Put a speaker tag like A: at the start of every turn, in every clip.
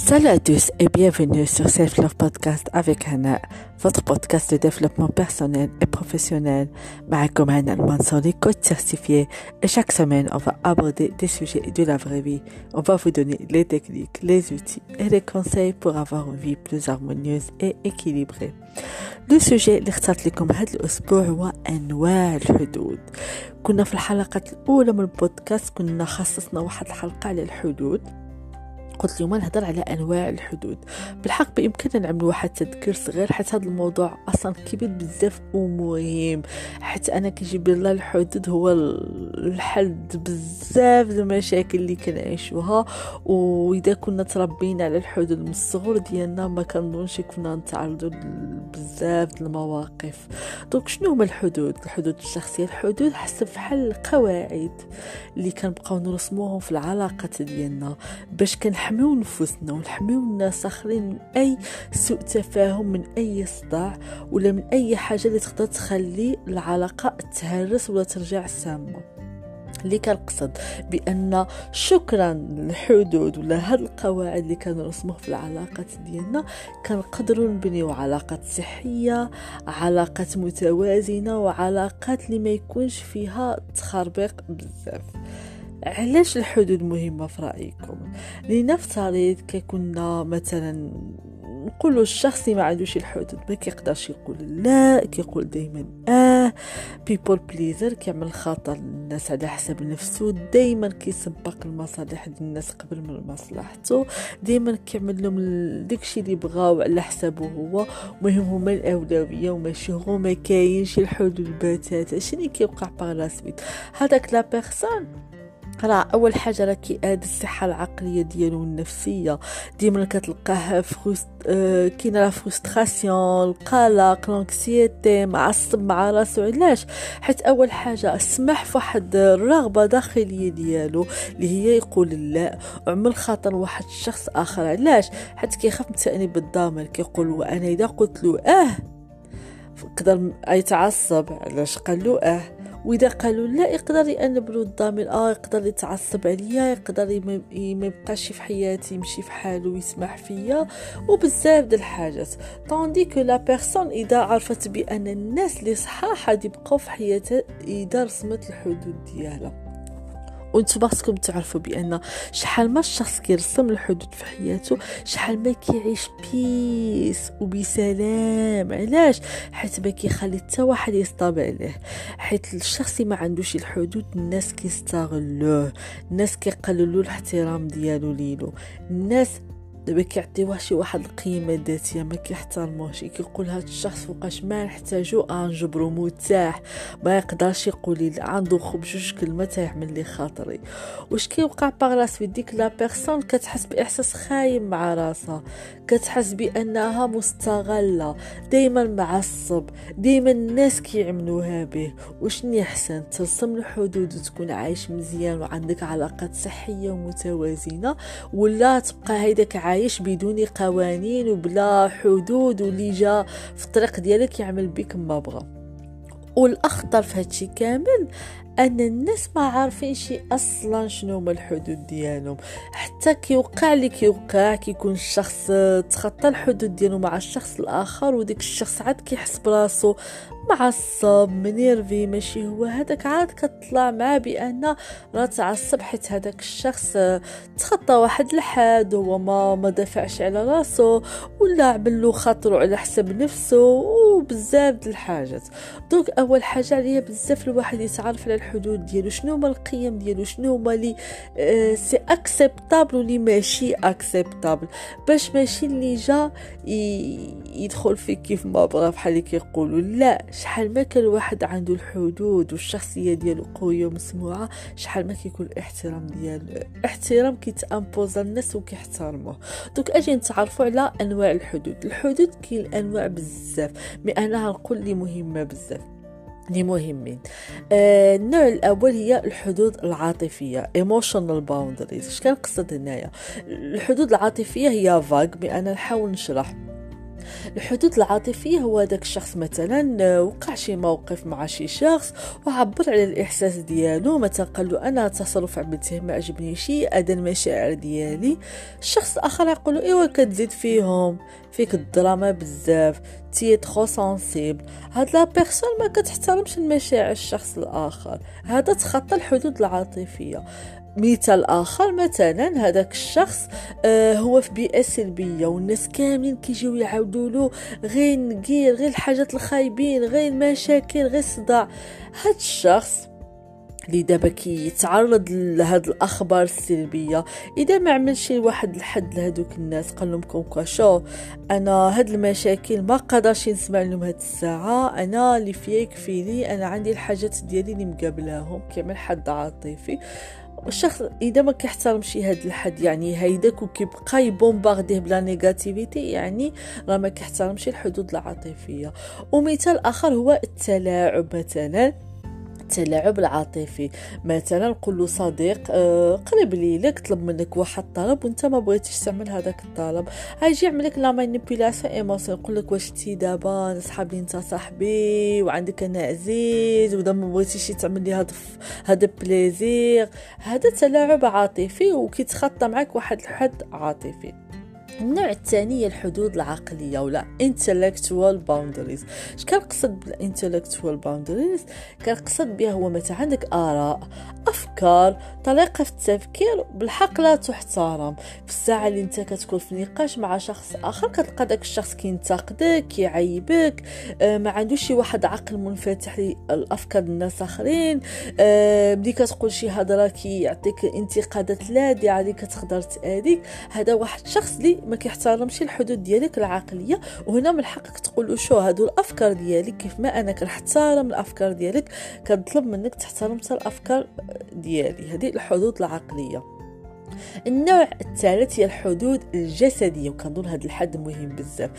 A: Salut à tous et bienvenue sur Self Love Podcast avec Hannah, votre podcast de développement personnel et professionnel. معكم هنا المنصوري coach certifié et chaque semaine on va aborder des sujets de la vraie vie. On va vous donner les techniques, les outils et les conseils pour avoir une vie plus harmonieuse et équilibrée. لو سوجي اللي اخترت لكم هذا الأسبوع هو أنواع الحدود كنا في الحلقة الأولى من البودكاست كنا خصصنا واحد الحلقة على الحدود قلت اليوم نهضر على أنواع الحدود. بالحق بإمكاننا نعمل واحد تذكير صغير حيت هذا الموضوع أصلا كبير بزاف ومهم. حيت أنا كيجيب لي الحدود هو الحل بزاف المشاكل اللي كنعيشوها. وإذا كنا تربينا على الحدود من الصغر ديالنا ما كنظنش كنا نتعرضوا بزاف المواقف. دونك شنو هما الحدود؟ الحدود الشخصية الحدود حسب بحال القواعد اللي كنبقاو نرسموهم في العلاقات ديالنا. باش كنحاول نحميو نفوسنا ونحميو الناس آخرين من أي سوء تفاهم من أي صداع ولا من أي حاجة اللي تقدر تخلي العلاقة تهرس ولا ترجع سامة. اللي كنقصد بأن شكرا للحدود ولا هاد القواعد اللي كنرسموه في العلاقات ديالنا كنقدروا نبنيو علاقات صحية علاقات متوازنة وعلاقات اللي ما يكونش فيها تخربيق بزاف. علاش الحدود مهمة في رأيكم؟ لنفترض كنا مثلا نقولوا الشخص ما عندوش الحدود ما كيقدرش يقول لا كيقول دائما آه بيبول بليزر كيعمل خطر للناس على حساب نفسه دائما كيسبق المصالح ديال الناس قبل من مصلحته دائما كيعمل لهم داكشي اللي بغاو على حسابه هو مهم هما الأولوية وماشي هو ما كاينش الحدود بتاتا شنو كيوقع باغ لا سويت هذاك la personne راه أول حاجة راه كيأذي الصحة العقلية ديالو النفسيه ديما كتلقاه frustré آه كاينة la frustration القلق l'anxiété معصب مع راسو علاش؟ حيت أول حاجة سمح فواحد الرغبة داخلية ديالو اللي هي يقول لا وعمل خاطر واحد الشخص آخر. علاش؟ حيت كيخاف من تانيب الضمير كيقول وأنا إذا قلت له آه يقدر يتعصب. علاش قال له آه؟ وإذا قالوا لا يقدر يأنبلو الضامن آه يقدر يتعصب عليا يقدر ما يبقاش في حياتي يمشي في حاله ويسمح فيا وبزاف د الحاجات. طوندي كو لا بيرسون إذا عرفت بأن الناس اللي صحاح يبقاو في حياتها إذا رسمت الحدود ديالها. وانتو باسكم تعرفوا بأن شحال ما الشخص كيرسم الحدود في حياته شحال ما كيعيش ب peace وبسلام. علاش؟ حيت ما كيخلي حتى واحد يصطاب عليه. حيت الشخص ما عندوش الحدود الناس كيستغلوه. الناس كيقللوا الاحترام ديالو ليلو. الناس دابا كيعطيوه شي واحد القيمة ذاتية ما كيحترموهش كيقول هاد الشخص فوقاش ما نحتاجو انجبرو مرتاح ما يقدرش يقول لي عنده غير جوج كلمات يعمل لي خاطري. واش كيوقع باغ في ديك لا بيرسون كتحس بإحساس خايب مع راسها. كتحس بأنها مستغلة دائما معصب دائما الناس كيعملوها به. وشنو يحسن ترسم الحدود وتكون عايش مزيان وعندك علاقات صحية ومتوازنة ولا تبقى هيداك عايش بدون قوانين وبلا حدود واللي جا في الطريق ديالك يعمل بك ما بغى والأخطر في هادشي كامل أن الناس ما عارفين شي أصلا شنو هما الحدود ديالهم. حتى كيوقع لي كيوقع كيكون الشخص تخطى الحدود ديالو مع الشخص الآخر وديك الشخص عاد كيحس براسو معصب منيرفي ماشي هو. هذاك عاد كطلع معاه بأن راه تعصب حيت هذاك الشخص تخطى واحد الحد هو ما ما دافعش على راسو ولا عمل له خاطرو على حساب نفسه وبزاف د الحاجات. donc أول حاجة عليا بزاف الواحد يتعرف على الحدود ديالو شنو هما القيم ديالو؟ شنو هما لي آه c'est acceptable ولي ماشي acceptable باش ماشي اللي جا يدخل فيك كيف ما بغا بحال اللي كيقولوا. لا شحال ما كان الواحد عنده الحدود والشخصية ديالو قوية ومسموعة شحال ما كيكون الاحترام ديالو احترام كيت impose الناس وكيحترموه. donc أجي نتعرفوا على أنواع الحدود. الحدود كاين أنواع بزاف mais أنا غنقول لي مهمة بزاف. اللي مهمين آه النوع الأول هي الحدود العاطفية emotional boundaries. اش كنقصد هنايا الحدود العاطفية هي فاغ أنا نحاول نشرح. الحدود العاطفية هو داك الشخص مثلا آه، وقع شي موقف مع شي شخص وعبر على الإحساس ديالو مثلا قال له أنا تصرف عملته ما عجبني شي أدا المشاعر ديالي. الشخص الآخر يقول له إيوا كتزيد فيهم. فيك الدراما بزاف t'es trop sensible هاد la personne ما كتحترمش المشاعر الشخص الآخر. هذا تخطى الحدود العاطفية. مثال آخر مثلا هذاك الشخص آه هو في بيئة سلبية والناس كاملين كيجيو يعاودوا له غير نقير غير الحاجات الخايبين غير المشاكل غير الصداع. هاد الشخص اللي دابا كيتعرض لهاد الأخبار السلبية. إذا ما عمل شي واحد الحد لهذوك الناس قال لهم كوكا شو أنا هاد المشاكل ما قدرش نسمع لهم هاد الساعة أنا اللي فيا يكفيني أنا عندي الحاجات ديالي اللي مقابلاهم. كيعمل حد عاطفي. الشخص إذا ما كيحترمش هاد الحد يعني هيداك وكيبقى ي bombarder ب la négativité يعني راه ما كيحترمش الحدود العاطفية. ومثال آخر هو التلاعب مثلا. التلاعب العاطفي. مثلا نقول له صديق آه قريب لي لك طلب منك واحد الطلب وانت ما بغيتيش تعمل هذاك الطلب. هيجي يعمل لك la manipulation émotionnelle يقول لك واش تي دابا نصحاب لي انت صاحبي وعندك أنا عزيز ودا ما بغيتيش تعمل لي هذا هذا plaisir هذا تلاعب عاطفي وكيتخطى معك واحد الحد عاطفي. النوع الثاني هي الحدود العقلية ولا intellectual boundaries. اش كنقصد بالintellectual boundaries كنقصد بها هو متى عندك آراء أفكار طريقة في التفكير بالحق لا تحترم. في الساعة اللي أنت كتكون في نقاش مع شخص آخر كتلقى داك الشخص كينتقدك كيعيبك. آه ما عندوش شي واحد عقل منفتح للأفكار الناس آخرين. آه بدي كتقول شي هضرة كيعطيك انتقادات لاذعه اللي كتقدر تأذيك. هذا واحد الشخص اللي ما كيحترمش الحدود ديالك العقلية وهنا من حقك تقول شو هادو الأفكار ديالك كيف ما أنا كنحترم الأفكار ديالك كنطلب منك تحترم الأفكار ديالي. هذه الحدود العقلية. النوع الثالث هي الحدود الجسدية وكنظن هذا الحد مهم بزاف.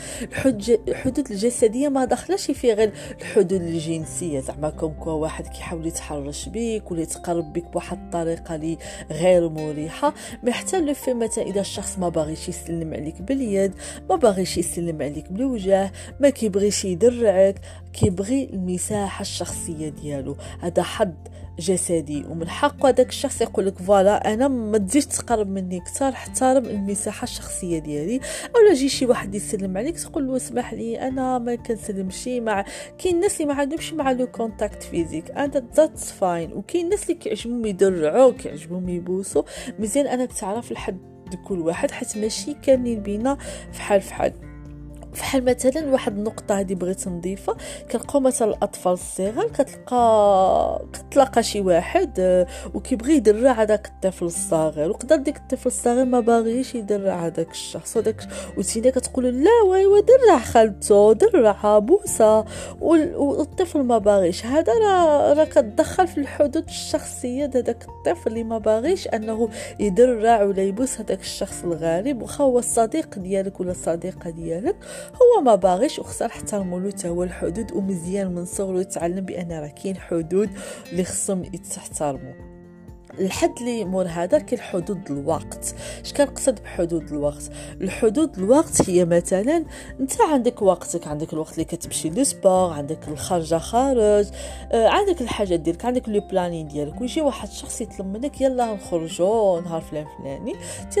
A: الحدود الجسدية ما داخلاش في غير الحدود الجنسية. زعما كون واحد كيحاول يتحرش بك ولا يتقرب بك بواحد الطريقة اللي غير مريحة ما حتى لو في مثلا إذا الشخص ما باغيش يسلم عليك باليد ما باغيش يسلم عليك بالوجه ما كيبغيش يدرعك كيبغي المساحة الشخصية ديالو. هذا حد جسدي ومن حق هذاك الشخص يقول لك voilà أنا ما تزيدش تقرب مني كثر احترم المساحة الشخصية ديالي. أو لا جي شي واحد يسلم عليك تقول له اسمح لي أنا ما كنسلمش مع كاين الناس اللي ما عندهمش مع le contact physique and that's fine وكاين الناس اللي كيعجبهم يدرعوا كيعجبهم يبوسوا. مزيان أنك تعرف لحد كل واحد حيت ماشي كاملين بينا فحال فحال. فحال مثلا واحد النقطة هذه بغيت نضيفها. كنلقاو مثلا الأطفال الصغار كتلقى كتلاقى شي واحد آه، وكيبغي يدرع هذاك الطفل الصغير. وقدر ديك الطفل الصغير ما باغيش يدرع هذاك الشخص. وداك وتينا كتقول لا ويوا درع خالته درعها بوسه والطفل ما باغيش. هذا راه راه كتدخل في الحدود الشخصية هذاك الطفل اللي ما باغيش أنه يدرع ولا يبوس هذاك الشخص الغريب. واخا هو الصديق ديالك ولا الصديقه ديالك. هو ما باغيش وخصنا نحترموا له هو الحدود ومزيان من صغره يتعلم بأن راه كاين حدود اللي خصهم يتحترموا الحد اللي مور هذا حدود الوقت. اش كنقصد بحدود الوقت؟ الحدود الوقت هي مثلا انت عندك وقتك عندك الوقت اللي كتمشي لل sport عندك الخرجة خارج آه عندك الحاجات ديالك عندك le planning ديالك. ويجي واحد الشخص يطلب منك يلا نخرجوا نهار فلان فلاني.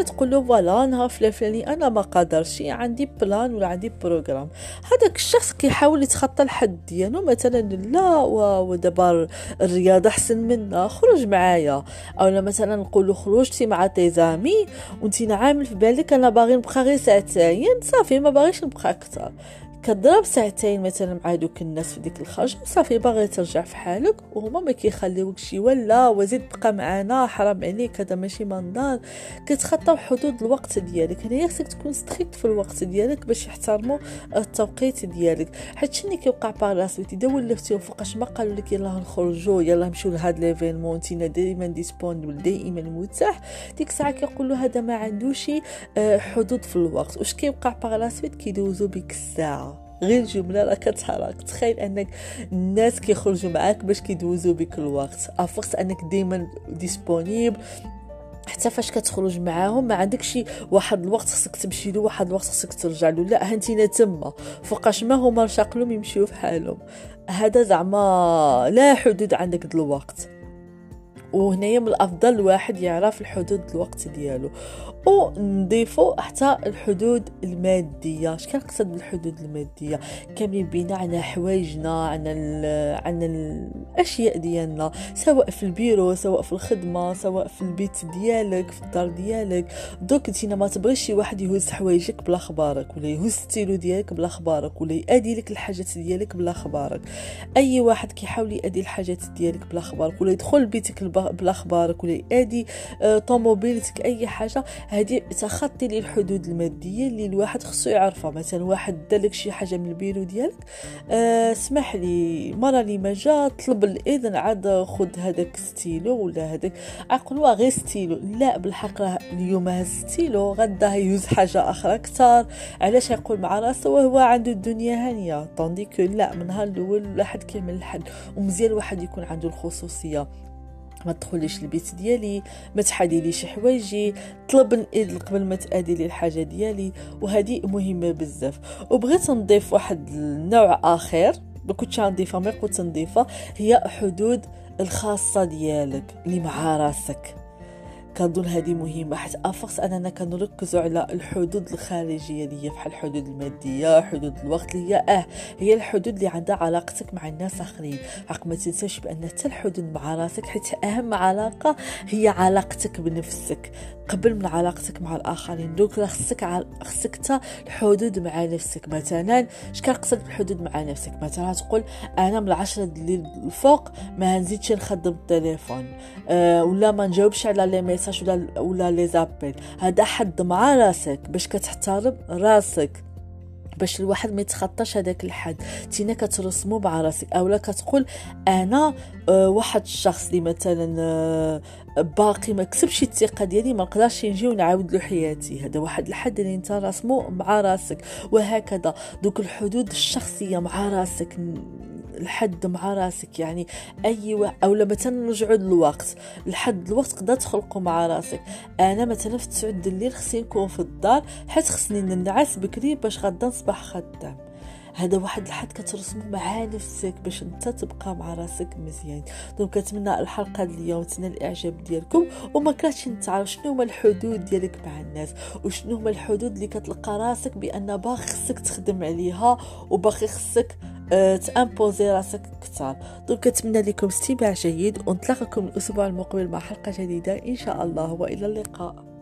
A: تقول له voilà نهار فلان فلاني أنا ما قادرش عندي plan ولا عندي programme هذاك الشخص كيحاول يتخطى الحد ديالو مثلا لا ودابا الرياضة أحسن منا خرج معايا. اولا مثلا نقولوا خروجتي مع tes amis وانت عامل في بالك أنا باغي نبقى غير ساعتين صافي ما باغيش نبقى أكثر. كضرب ساعتين مثلا مع دوك الناس في ديك الخرجه صافي باغي ترجع في حالك وهما ما كيخليوك شي ولا وزيد بقى معنا حرام عليك هذا ماشي منظر كتخطاو حدود الوقت ديالك هنايا خصك تكون strict في الوقت ديالك باش يحترموا التوقيت ديالك. حيت شنو كيوقع par suite إذا ولفتي فوقاش ما قالوا لك يلاه نخرجوا يلاه نمشيو لهاد l'événement انتينا دائما disponible دائما متاح. ديك الساعة كيقولوا هذا ما عندوش آه، حدود في الوقت. واش كيوقع par suite كيدوزو بك الساعة. غير جملة راه كتحرك تخيل أنك الناس كيخرجوا معاك باش كيدوزوا بك الوقت. à force أنك ديما disponible حتى فاش كتخرج معاهم ما عندكش واحد الوقت خصك تمشي له واحد الوقت خصك ترجع له. لا هانتينا تما. فوقاش ما هما رشاقلهم يمشيو في حالهم. هذا زعما لا حدود عندك الوقت. وهنايا من الأفضل الواحد يعرف الحدود الوقت ديالو. ونضيفو حتى الحدود المادية. اش كنقصد بالحدود المادية؟ كاملين بينا عنا حوايجنا عنا عنا الأشياء ديالنا. سواء في البيرو سواء في الخدمة سواء في البيت ديالك في الدار ديالك. donc انت ما تبغيش شي واحد يهز حوايجك بلا خبارك ولا يهز ستيلو ديالك بلا خبارك ولا يأدي لك الحاجات ديالك بلا خبارك. أي واحد كيحاول يأدي الحاجات ديالك بلا خبارك ولا يدخل لبيتك بلا خبارك ولا يادي آه، طوموبيلتك أي حاجة. هذه تخطي لي الحدود المادية اللي الواحد خصو يعرفها. مثلا واحد دالك شي حاجة من البيرو ديالك اسمح لي مرة اللي ما جا طلب الإذن عاد خذ هذاك ستيلو ولا هذاك عقلوا غير ستيلو. لا بالحق اليوم هز ستيلو غدا يهز حاجة أخرى أكثر. علاش يقول مع راسه؟ وهو عنده الدنيا هانية. tandis que من نهار الأول الواحد كا يعمل الحد ومزيان الواحد يكون عنده الخصوصية. ما تدخليش البيت ديالي ما تاديليش حوايجي طلب الاذن قبل ما تادي لي الحاجة ديالي وهذه مهمة بزاف. وبغيت نضيف واحد النوع آخر ما كنتش نضيفها ما كنت نضيفها هي حدود الخاصة ديالك اللي مع راسك. كنظن هذه مهمة حيت افرس أننا كنركزوا على الحدود الخارجية اللي هي بحال الحدود المادية حدود الوقت اللي هي آه هي الحدود اللي عندها علاقتك مع الناس آخرين. حق ما تنساش بأن حتى الحدود مع راسك حيت أهم علاقة هي علاقتك بنفسك. قبل من علاقتك مع الآخرين دوك خصك خصك حتى الحدود مع نفسك. مثلا اش كنقصد بالحدود مع نفسك؟ مثلا تقول أنا من العشرة الليل الفوق ما نزيدش نخدم التليفون أه ولا ما نجاوبش على لي ميساج ولا ولا لي زابيل هذا حد مع راسك باش كتحترم راسك باش الواحد ما يتخطاش هذاك الحد. تينا كترسمو مع راسك اولا كتقول أنا أه واحد الشخص اللي مثلا أه باقي ما كسبش الثقة ديالي ما نقدرش نجي ونعاود له حياتي. هذا واحد الحد اللي انت راسمو مع راسك. وهكذا دوك الحدود الشخصية مع راسك. الحد مع راسك يعني أي و... أو مثلا نرجعوا للوقت الحد الوقت تقدر تخلقه مع راسك. أنا مثلا في 9 الليل خصني نكون في الدار حيت خصني ننعس بكري باش غدا نصبح خدام هذا واحد الحد كترسمو مع نفسك باش انت تبقى مع راسك مزيان. دونك كنتمنى الحلقة اليوم تنال الإعجاب ديالكم وما كرهتش نتعرف شنو هما الحدود ديالك مع الناس؟ وشنو هما الحدود اللي كتلقى راسك بأن باغي خصك تخدم عليها وباغي خصك تأمبوزي راسك أكثر دونك كنتمنى لكم استماع جيد ونتلاقاكم الأسبوع المقبل مع حلقة جديدة. إن شاء الله وإلى اللقاء.